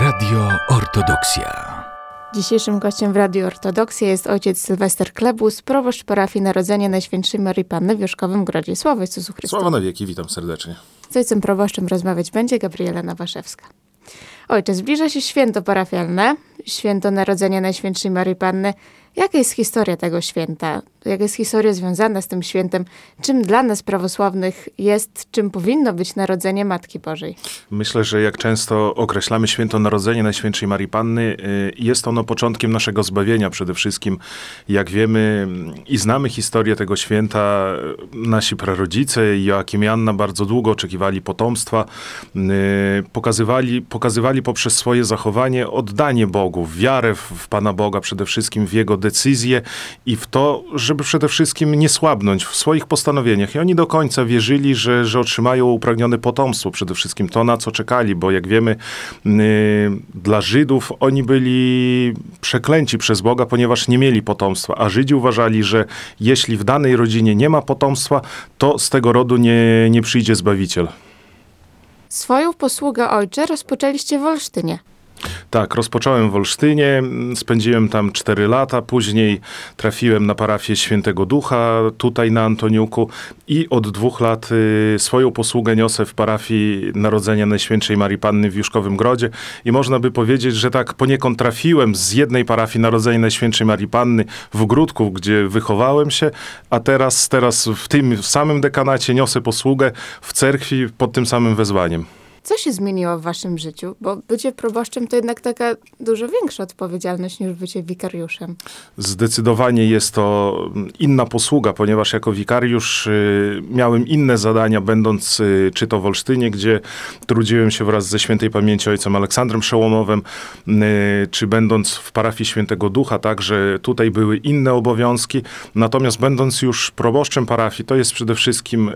Radio Ortodoksja. Dzisiejszym gościem w Radiu Ortodoksja jest ojciec Sylwester Klebus, proboszcz parafii Narodzenia Najświętszej Marii Panny w Wioszkowym Grodzie. Sława Jezusu Chrystusowi. Sława na wieki, witam serdecznie. Z ojcem proboszczem rozmawiać będzie Gabriela Nawaszewska. Ojcze, zbliża się święto parafialne, święto Narodzenia Najświętszej Marii Panny. Jaka jest historia tego święta? Jaka jest historia związana z tym świętem? Czym dla nas prawosławnych jest, czym powinno być Narodzenie Matki Bożej? Myślę, że jak często określamy święto Narodzenia Najświętszej Marii Panny, y, jest ono początkiem naszego zbawienia przede wszystkim. Jak wiemy i znamy historię tego święta, nasi prarodzice Joakim i Anna bardzo długo oczekiwali potomstwa, y, pokazywali, pokazywali poprzez swoje zachowanie oddanie Bogu, wiarę w, Pana Boga przede wszystkim, w Jego decyzje i w to, żeby przede wszystkim nie słabnąć w swoich postanowieniach. I oni do końca wierzyli, że, że otrzymają upragnione potomstwo, przede wszystkim to, na co czekali, bo jak wiemy, yy, dla Żydów oni byli przeklęci przez Boga, ponieważ nie mieli potomstwa, a Żydzi uważali, że jeśli w danej rodzinie nie ma potomstwa, to z tego rodu nie, nie przyjdzie Zbawiciel. Swoją posługę ojcze rozpoczęliście w Olsztynie. Tak, rozpocząłem w Olsztynie, spędziłem tam 4 lata, później trafiłem na parafię Świętego Ducha tutaj na Antoniuku i od dwóch lat y, swoją posługę niosę w parafii Narodzenia Najświętszej Marii Panny w Juszkowym Grodzie i można by powiedzieć, że tak poniekąd trafiłem z jednej parafii Narodzenia Najświętszej Marii Panny w Gródku, gdzie wychowałem się, a teraz, teraz w tym samym dekanacie niosę posługę w cerkwi pod tym samym wezwaniem. Co się zmieniło w waszym życiu? Bo bycie proboszczem to jednak taka dużo większa odpowiedzialność niż bycie wikariuszem. Zdecydowanie jest to inna posługa, ponieważ jako wikariusz y, miałem inne zadania, będąc y, czy to w Olsztynie, gdzie trudziłem się wraz ze świętej pamięci ojcem Aleksandrem Przełomowym, y, czy będąc w parafii Świętego Ducha, także tutaj były inne obowiązki. Natomiast będąc już proboszczem parafii, to jest przede wszystkim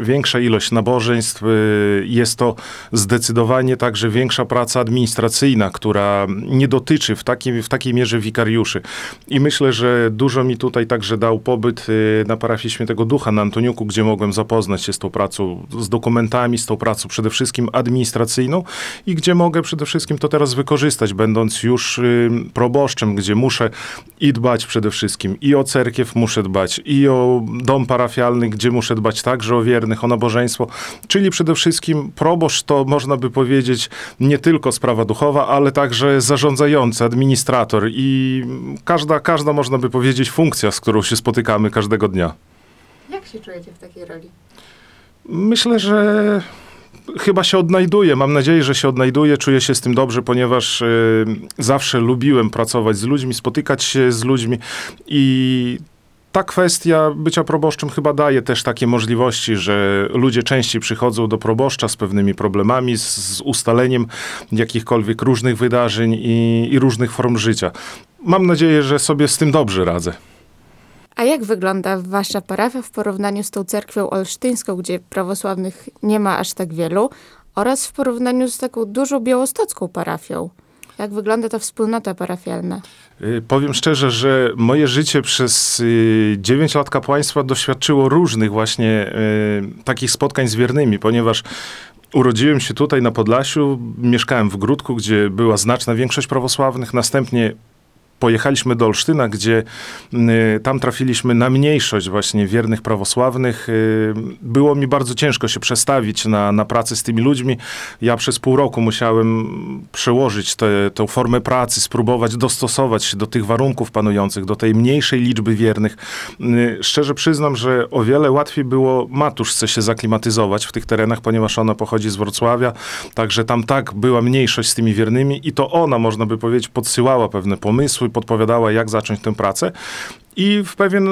większa ilość nabożeństw, jest to zdecydowanie także większa praca administracyjna, która nie dotyczy w, takim, w takiej mierze wikariuszy. I myślę, że dużo mi tutaj także dał pobyt y, na parafii Świętego Ducha na Antoniuku, gdzie mogłem zapoznać się z tą pracą, z dokumentami, z tą pracą przede wszystkim administracyjną i gdzie mogę przede wszystkim to teraz wykorzystać, będąc już y, proboszczem, gdzie muszę i dbać przede wszystkim i o cerkiew muszę dbać, i o dom parafialny, gdzie muszę dbać także o wiernych, o nabożeństwo, czyli przede wszystkim proboszcz to można by powiedzieć nie tylko sprawa duchowa, ale także zarządzający, administrator i każda, każda można by powiedzieć funkcja, z którą się spotykamy każdego dnia. Jak się czujecie w takiej roli? Myślę, że chyba się odnajduję. Mam nadzieję, że się odnajduję. Czuję się z tym dobrze, ponieważ y, zawsze lubiłem pracować z ludźmi, spotykać się z ludźmi i ta kwestia bycia proboszczem chyba daje też takie możliwości, że ludzie częściej przychodzą do proboszcza z pewnymi problemami, z, z ustaleniem jakichkolwiek różnych wydarzeń i, i różnych form życia. Mam nadzieję, że sobie z tym dobrze radzę. A jak wygląda wasza parafia w porównaniu z tą cerkwią olsztyńską, gdzie prawosławnych nie ma aż tak wielu, oraz w porównaniu z taką dużą białostocką parafią? Jak wygląda ta wspólnota parafialna? Y, powiem szczerze, że moje życie przez 9 lat kapłaństwa doświadczyło różnych właśnie y, takich spotkań z wiernymi, ponieważ Urodziłem się tutaj na Podlasiu, mieszkałem w Gródku, gdzie była znaczna większość prawosławnych. Następnie pojechaliśmy do Olsztyna, gdzie y, tam trafiliśmy na mniejszość właśnie wiernych prawosławnych. Y, było mi bardzo ciężko się przestawić na, na pracę z tymi ludźmi. Ja przez pół roku musiałem przełożyć tę formę pracy, spróbować dostosować się do tych warunków panujących, do tej mniejszej liczby wiernych. Y, szczerze przyznam, że o wiele łatwiej było matuszce się zaklimatyzować w tych terenach, ponieważ ona pochodzi z Wrocławia, także tam tak była mniejszość z tymi wiernymi i to ona, można by powiedzieć, podsyłała pewne pomysły, podpowiadała, jak zacząć tę pracę. I w pewien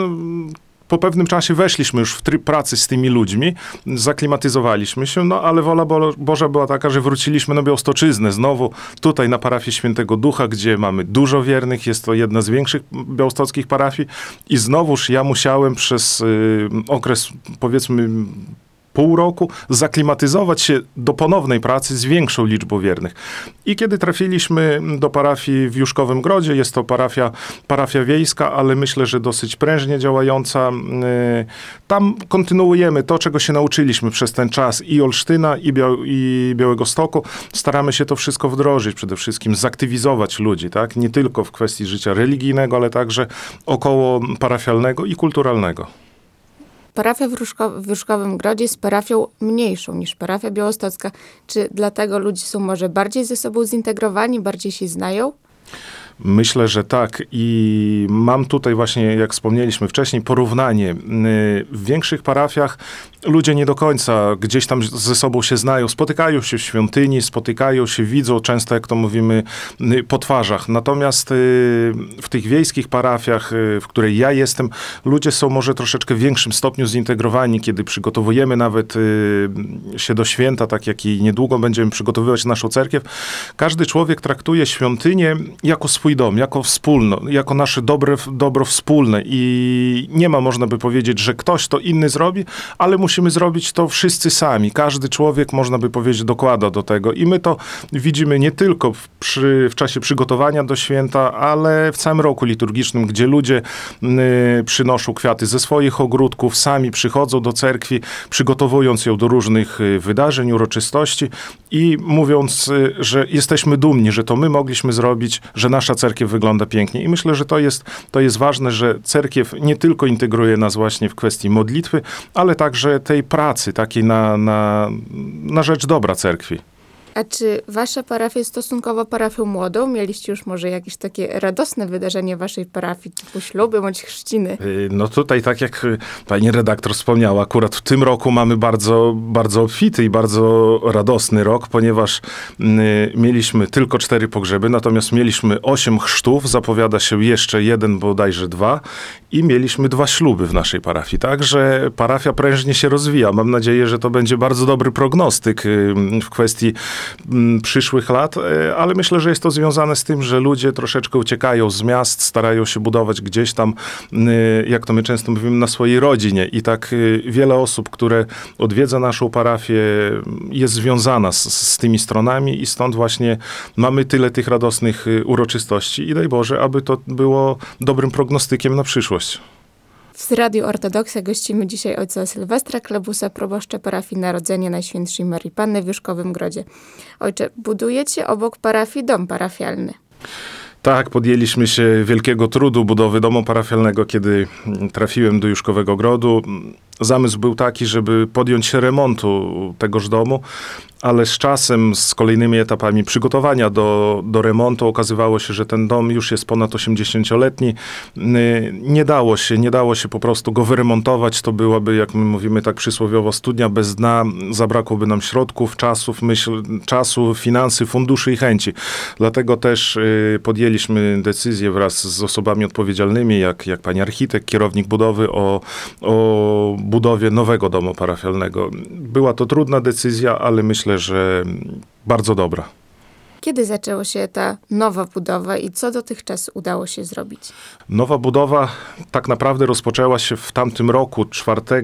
po pewnym czasie weszliśmy już w tryb pracy z tymi ludźmi, zaklimatyzowaliśmy się, no ale wola Bo Boża była taka, że wróciliśmy na Białostoczyznę, znowu tutaj na parafię Świętego Ducha, gdzie mamy dużo wiernych, jest to jedna z większych białostockich parafii i znowuż ja musiałem przez y, okres powiedzmy pół roku, zaklimatyzować się do ponownej pracy z większą liczbą wiernych. I kiedy trafiliśmy do parafii w Juszkowym Grodzie, jest to parafia, parafia wiejska, ale myślę, że dosyć prężnie działająca, y, tam kontynuujemy to, czego się nauczyliśmy przez ten czas i Olsztyna, i, i Białego Stoku. Staramy się to wszystko wdrożyć, przede wszystkim zaktywizować ludzi, tak? Nie tylko w kwestii życia religijnego, ale także około parafialnego i kulturalnego. Parafia w, Ruszko- w Grodzie jest parafią mniejszą niż parafia białostocka. Czy dlatego ludzie są może bardziej ze sobą zintegrowani, bardziej się znają? Myślę, że tak. I mam tutaj właśnie, jak wspomnieliśmy wcześniej, porównanie. Y, W większych parafiach ludzie nie do końca gdzieś tam ze sobą się znają, spotykają się w świątyni, spotykają się, widzą często, jak to mówimy, y, po twarzach. Natomiast y, w tych wiejskich parafiach, w której ja jestem, ludzie są może troszeczkę w większym stopniu zintegrowani, kiedy przygotowujemy nawet się do święta, tak jak i niedługo będziemy przygotowywać naszą cerkiew. Każdy człowiek traktuje świątynię jako swój dom, jako wspólno, jako nasze dobre, dobro wspólne. I nie ma, można by powiedzieć, że ktoś to inny zrobi, ale musimy zrobić to wszyscy sami. Każdy człowiek, można by powiedzieć, dokłada do tego. I my to widzimy nie tylko przy, w czasie przygotowania do święta, ale w całym roku liturgicznym, gdzie ludzie y, przynoszą kwiaty ze swoich ogródków, sami przychodzą do cerkwi, przygotowując ją do różnych y, wydarzeń, uroczystości i mówiąc, y, że jesteśmy dumni, że to my mogliśmy zrobić, że nasza cerkiew wygląda pięknie. I myślę, że to jest, to jest ważne, że cerkiew nie tylko integruje nas właśnie w kwestii modlitwy, ale także tej pracy takiej na, na, na rzecz dobra cerkwi. A czy wasza parafia jest stosunkowo parafią młodą? Mieliście już może jakieś takie radosne wydarzenie waszej parafii, typu śluby bądź chrzciny? Y, No tutaj, tak jak y, pani redaktor wspomniała, akurat w tym roku mamy bardzo, bardzo obfity i bardzo radosny rok, ponieważ y, mieliśmy tylko cztery pogrzeby, natomiast mieliśmy osiem chrztów, zapowiada się jeszcze jeden, bodajże dwa i mieliśmy dwa śluby w naszej parafii. Także parafia prężnie się rozwija. Mam nadzieję, że to będzie bardzo dobry prognostyk w kwestii przyszłych lat, e, ale myślę, że jest to związane z tym, że ludzie troszeczkę uciekają z miast, starają się budować gdzieś tam, y, jak to my często mówimy, na swojej rodzinie. I tak y, wiele osób, które odwiedza naszą parafię, jest związana z, z tymi stronami i stąd właśnie mamy tyle tych radosnych uroczystości i daj Boże, aby to było dobrym prognostykiem na przyszłość. W Radiu Ortodoksja gościmy dzisiaj ojca Sylwestra Klebusa, proboszcza parafii Narodzenia Najświętszej Marii Panny w Juszkowym Grodzie. Ojcze, budujecie obok parafii dom parafialny. Tak, podjęliśmy się wielkiego trudu budowy domu parafialnego, kiedy trafiłem do Juszkowego Grodu. Zamysł był taki, żeby podjąć się remontu tegoż domu, ale z czasem, z kolejnymi etapami przygotowania do, do remontu okazywało się, że ten dom już jest ponad 80-letni. Yy, Nie dało się, nie dało się po prostu go wyremontować. To byłaby, jak my mówimy tak przysłowiowo, studnia bez dna. Zabrakłoby nam środków, czasów, myśl, czasu, finansy, funduszy i chęci. Dlatego też yy, podjęliśmy decyzję wraz z osobami odpowiedzialnymi, jak, jak pani architekt, kierownik budowy, o, o budowie nowego domu parafialnego. Była to trudna decyzja, ale myślę, że bardzo dobra. Kiedy zaczęła się ta nowa budowa i co dotychczas udało się zrobić? Nowa budowa tak naprawdę rozpoczęła się w tamtym roku, 4 y,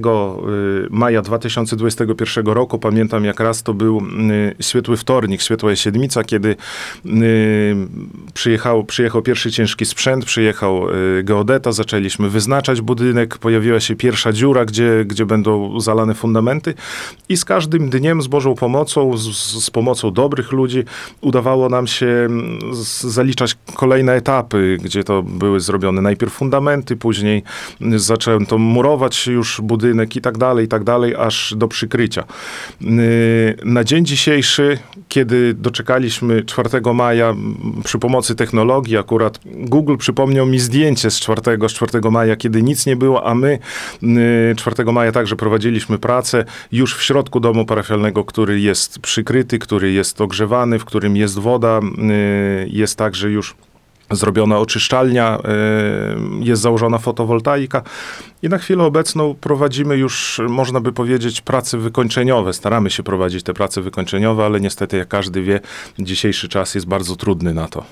maja 2021 roku. Pamiętam jak raz to był y, świetły wtornik, świetła siedmica, kiedy y, przyjechał, przyjechał pierwszy ciężki sprzęt, przyjechał geodeta, zaczęliśmy wyznaczać budynek, pojawiła się pierwsza dziura, gdzie, gdzie będą zalane fundamenty i z każdym dniem z Bożą pomocą, z, z pomocą dobrych ludzi udawało nam się mm, zaliczać kolejne etapy, gdzie to były zrobione najpierw fundamenty, później zaczęto murować już budynek i tak dalej, i tak dalej, aż do przykrycia. Yy, Na dzień dzisiejszy, kiedy doczekaliśmy 4 maja przy pomocy technologii, akurat Google przypomniał mi zdjęcie z 4, z 4 maja, kiedy nic nie było, a my yy, 4 maja także prowadziliśmy pracę już w środku domu parafialnego, który jest przykryty, który jest ogrzewany, w którym jest woda, yy, jest także już zrobiona oczyszczalnia, yy, jest założona fotowoltaika i na chwilę obecną prowadzimy już, można by powiedzieć, prace wykończeniowe. Staramy się prowadzić te prace wykończeniowe, ale niestety, jak każdy wie, dzisiejszy czas jest bardzo trudny na to.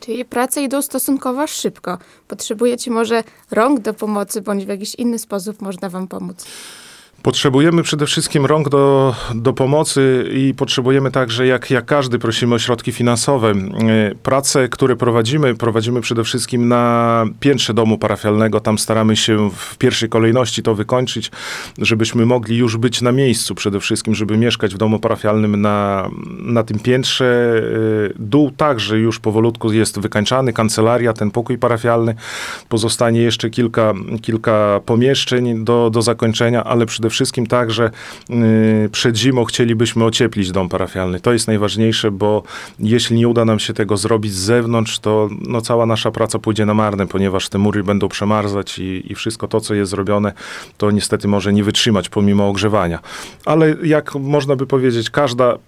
Czyli prace idą stosunkowo szybko. Potrzebujecie może rąk do pomocy, bądź w jakiś inny sposób można wam pomóc. Potrzebujemy przede wszystkim rąk do, do pomocy i potrzebujemy także, jak, jak każdy, prosimy o środki finansowe. E, Prace, które prowadzimy, prowadzimy przede wszystkim na piętrze domu parafialnego. Tam staramy się w pierwszej kolejności to wykończyć, żebyśmy mogli już być na miejscu przede wszystkim, żeby mieszkać w domu parafialnym na, na tym piętrze. E, Dół także już powolutku jest wykańczany, kancelaria, ten pokój parafialny. Pozostanie jeszcze kilka, kilka pomieszczeń do, do zakończenia, ale przede wszystkim także y, przed zimą chcielibyśmy ocieplić dom parafialny. To jest najważniejsze, bo jeśli nie uda nam się tego zrobić z zewnątrz, to no, cała nasza praca pójdzie na marne, ponieważ te mury będą przemarzać i, i wszystko to, co jest zrobione, to niestety może nie wytrzymać pomimo ogrzewania. Ale jak można by powiedzieć, każda,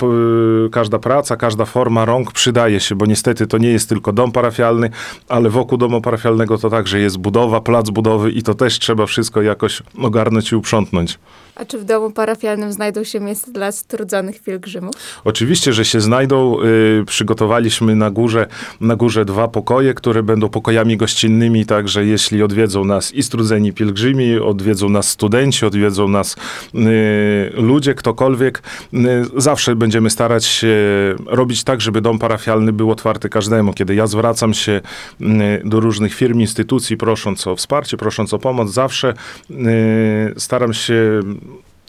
każda praca, każda forma rąk przydaje się, bo niestety to nie jest tylko dom parafialny, ale wokół domu parafialnego to także jest budowa, plac budowy i to też trzeba wszystko jakoś ogarnąć i uprzątnąć. A czy w domu parafialnym znajdą się miejsca dla strudzonych pielgrzymów? Oczywiście, że się znajdą. Y, przygotowaliśmy na górze, na górze dwa pokoje, które będą pokojami gościnnymi, także jeśli odwiedzą nas i strudzeni pielgrzymi, odwiedzą nas studenci, odwiedzą nas y, ludzie, ktokolwiek, y, zawsze będziemy starać się robić tak, żeby dom parafialny był otwarty każdemu. Kiedy ja zwracam się y, do różnych firm, instytucji, prosząc o wsparcie, prosząc o pomoc, zawsze staram się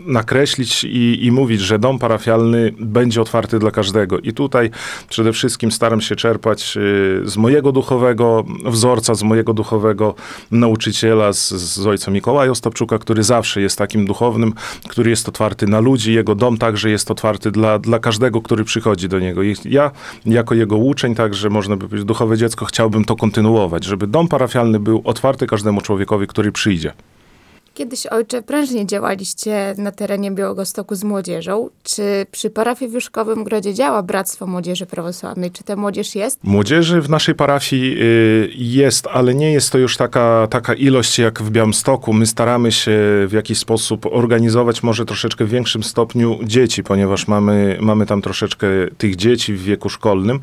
nakreślić i, i mówić, że dom parafialny będzie otwarty dla każdego. I tutaj przede wszystkim staram się czerpać y, z mojego duchowego wzorca, z mojego duchowego nauczyciela, z, z ojca Mikołaja Ostapczuka, który zawsze jest takim duchownym, który jest otwarty na ludzi. Jego dom także jest otwarty dla, dla każdego, który przychodzi do niego. I ja, jako jego uczeń, także można by powiedzieć duchowe dziecko, chciałbym to kontynuować, żeby dom parafialny był otwarty każdemu człowiekowi, który przyjdzie. Kiedyś, ojcze, prężnie działaliście na terenie Białegostoku z młodzieżą. Czy przy parafii w Grodzie działa Bractwo Młodzieży Prawosławnej? Czy ta młodzież jest? Młodzieży w naszej parafii y, jest, ale nie jest to już taka, taka ilość jak w Białymstoku. My staramy się w jakiś sposób organizować może troszeczkę w większym stopniu dzieci, ponieważ mamy, mamy tam troszeczkę tych dzieci w wieku szkolnym.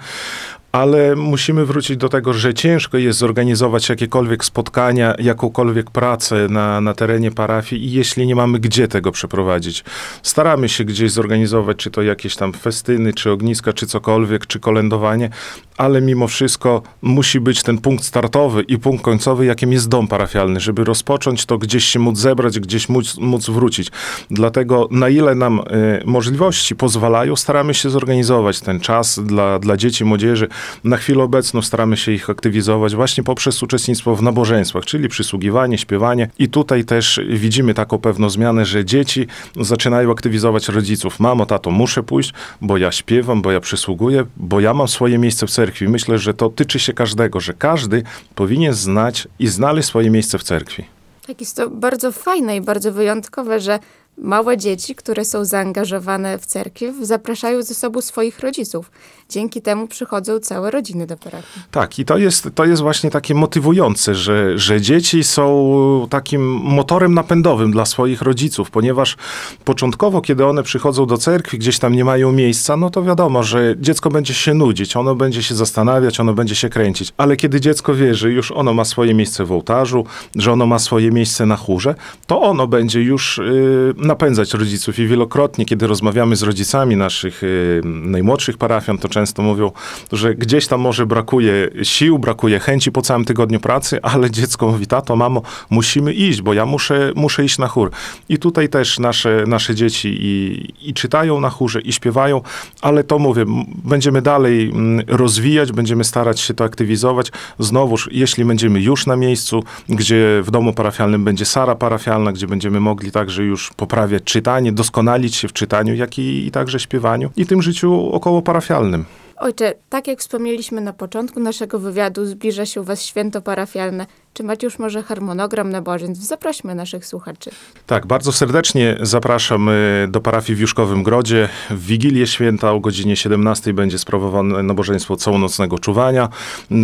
Ale musimy wrócić do tego, że ciężko jest zorganizować jakiekolwiek spotkania, jakąkolwiek pracę na, na terenie parafii, jeśli nie mamy gdzie tego przeprowadzić. Staramy się gdzieś zorganizować, czy to jakieś tam festyny, czy ogniska, czy cokolwiek, czy kolędowanie, ale mimo wszystko musi być ten punkt startowy i punkt końcowy, jakim jest dom parafialny, żeby rozpocząć to gdzieś się móc zebrać, gdzieś móc, móc wrócić. Dlatego na ile nam e, możliwości pozwalają, staramy się zorganizować ten czas dla, dla dzieci, młodzieży. Na chwilę obecną staramy się ich aktywizować właśnie poprzez uczestnictwo w nabożeństwach, czyli przysługiwanie, śpiewanie. I tutaj też widzimy taką pewną zmianę, że dzieci zaczynają aktywizować rodziców. Mamo, tato, muszę pójść, bo ja śpiewam, bo ja przysługuję, bo ja mam swoje miejsce w cerkwi. Myślę, że to tyczy się każdego, że każdy powinien znać i znaleźć swoje miejsce w cerkwi. Tak jest to bardzo fajne i bardzo wyjątkowe, że małe dzieci, które są zaangażowane w cerkiew, zapraszają ze sobą swoich rodziców. Dzięki temu przychodzą całe rodziny do parafii. Tak, i to jest, to jest właśnie takie motywujące, że, że dzieci są takim motorem napędowym dla swoich rodziców, ponieważ początkowo, kiedy one przychodzą do cerkwi, gdzieś tam nie mają miejsca, no to wiadomo, że dziecko będzie się nudzić, ono będzie się zastanawiać, ono będzie się kręcić. Ale kiedy dziecko wie, że już ono ma swoje miejsce w ołtarzu, że ono ma swoje miejsce na chórze, to ono będzie już y, napędzać rodziców. I wielokrotnie, kiedy rozmawiamy z rodzicami naszych y, najmłodszych parafian, to często mówią, że gdzieś tam może brakuje sił, brakuje chęci po całym tygodniu pracy, ale dziecko mówi, tato, mamo, musimy iść, bo ja muszę, muszę iść na chór. I tutaj też nasze, nasze dzieci i, i czytają na chórze, i śpiewają, ale to mówię, będziemy dalej rozwijać, będziemy starać się to aktywizować. Znowuż, jeśli będziemy już na miejscu, gdzie w domu parafialnym będzie sara parafialna, gdzie będziemy mogli także już poprawiać czytanie, doskonalić się w czytaniu, jak i, i także śpiewaniu i tym życiu około parafialnym. Ojcze, tak jak wspomnieliśmy na początku naszego wywiadu, zbliża się u Was święto parafialne. Czy macie już może harmonogram nabożeństw? Zaprośmy naszych słuchaczy. Tak, bardzo serdecznie zapraszam do parafii w Juszkowym Grodzie. W Wigilię Święta o godzinie 17 będzie sprawowane nabożeństwo całonocnego czuwania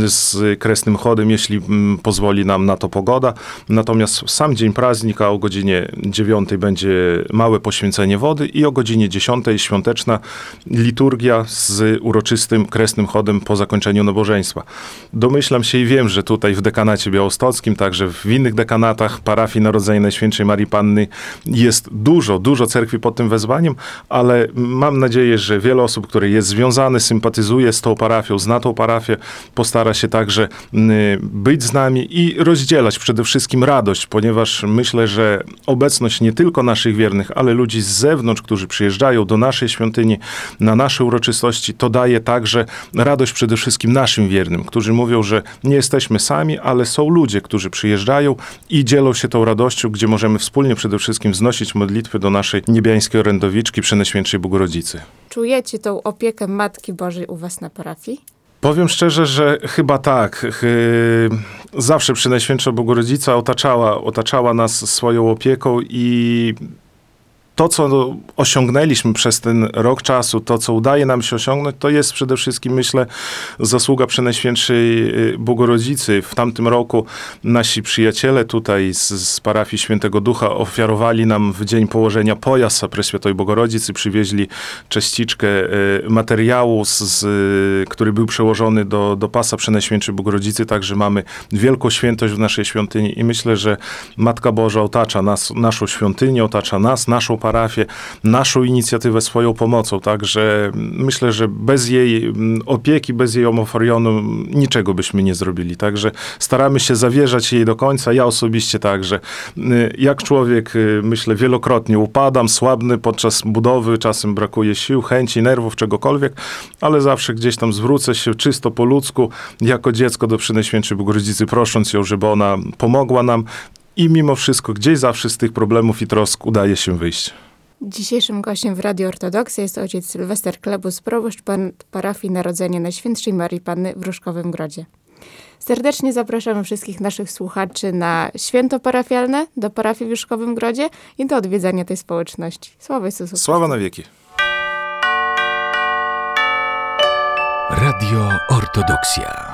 z kresnym chodem, jeśli mm, pozwoli nam na to pogoda. Natomiast w sam dzień praznika o godzinie 9 będzie małe poświęcenie wody i o godzinie 10 świąteczna liturgia z uroczystym uroczystym, kresnym chodem po zakończeniu nabożeństwa. Domyślam się i wiem, że tutaj w dekanacie białostockim, także w innych dekanatach parafii Narodzenia Najświętszej Marii Panny jest dużo, dużo cerkwi pod tym wezwaniem, ale mam nadzieję, że wiele osób, które jest związane, sympatyzuje z tą parafią, zna tą parafię, postara się także y, być z nami i rozdzielać przede wszystkim radość, ponieważ myślę, że obecność nie tylko naszych wiernych, ale ludzi z zewnątrz, którzy przyjeżdżają do naszej świątyni, na nasze uroczystości, to daje także radość przede wszystkim naszym wiernym, którzy mówią, że nie jesteśmy sami, ale są ludzie, którzy przyjeżdżają i dzielą się tą radością, gdzie możemy wspólnie przede wszystkim wznosić modlitwy do naszej niebiańskiej orędowiczki Przenajświętszej Bogorodzicy. Czujecie tą opiekę Matki Bożej u was na parafii? Powiem szczerze, że chyba tak. Zawsze Przenajświętsza Bogorodzica otaczała, otaczała nas swoją opieką i to, co osiągnęliśmy przez ten rok czasu, to, co udaje nam się osiągnąć, to jest przede wszystkim, myślę, zasługa Przenajświętszej y, Bogorodzicy. W tamtym roku nasi przyjaciele tutaj z, z parafii Świętego Ducha ofiarowali nam w dzień położenia pojasa Preświętej Bogorodzicy, przywieźli częściczkę y, materiału, z, z, który był przełożony do, do pasa Przenajświętszej Bogorodzicy, także mamy wielką świętość w naszej świątyni i myślę, że Matka Boża otacza nas, naszą świątynię, otacza nas, naszą parafię, naszą inicjatywę swoją pomocą, także myślę, że bez jej mm, opieki, bez jej omoforionu niczego byśmy nie zrobili, także staramy się zawierzać jej do końca, ja osobiście także. Y, Jak człowiek, y, myślę, wielokrotnie upadam, słabny podczas budowy, czasem brakuje sił, chęci, nerwów, czegokolwiek, ale zawsze gdzieś tam zwrócę się czysto po ludzku, jako dziecko do Przynajświętszej Bogorodzicy, prosząc ją, żeby ona pomogła nam i mimo wszystko gdzieś zawsze z tych problemów i trosk udaje się wyjść. Dzisiejszym gościem w Radio Ortodoksja jest ojciec Sylwester Klebus, proboszcz pan parafii Narodzenia Najświętszej Marii Panny w Różkowym Grodzie. Serdecznie zapraszamy wszystkich naszych słuchaczy na święto parafialne do parafii w Różkowym Grodzie i do odwiedzania tej społeczności. Sława Jezusu. Sława na wieki. Radio Ortodoksja.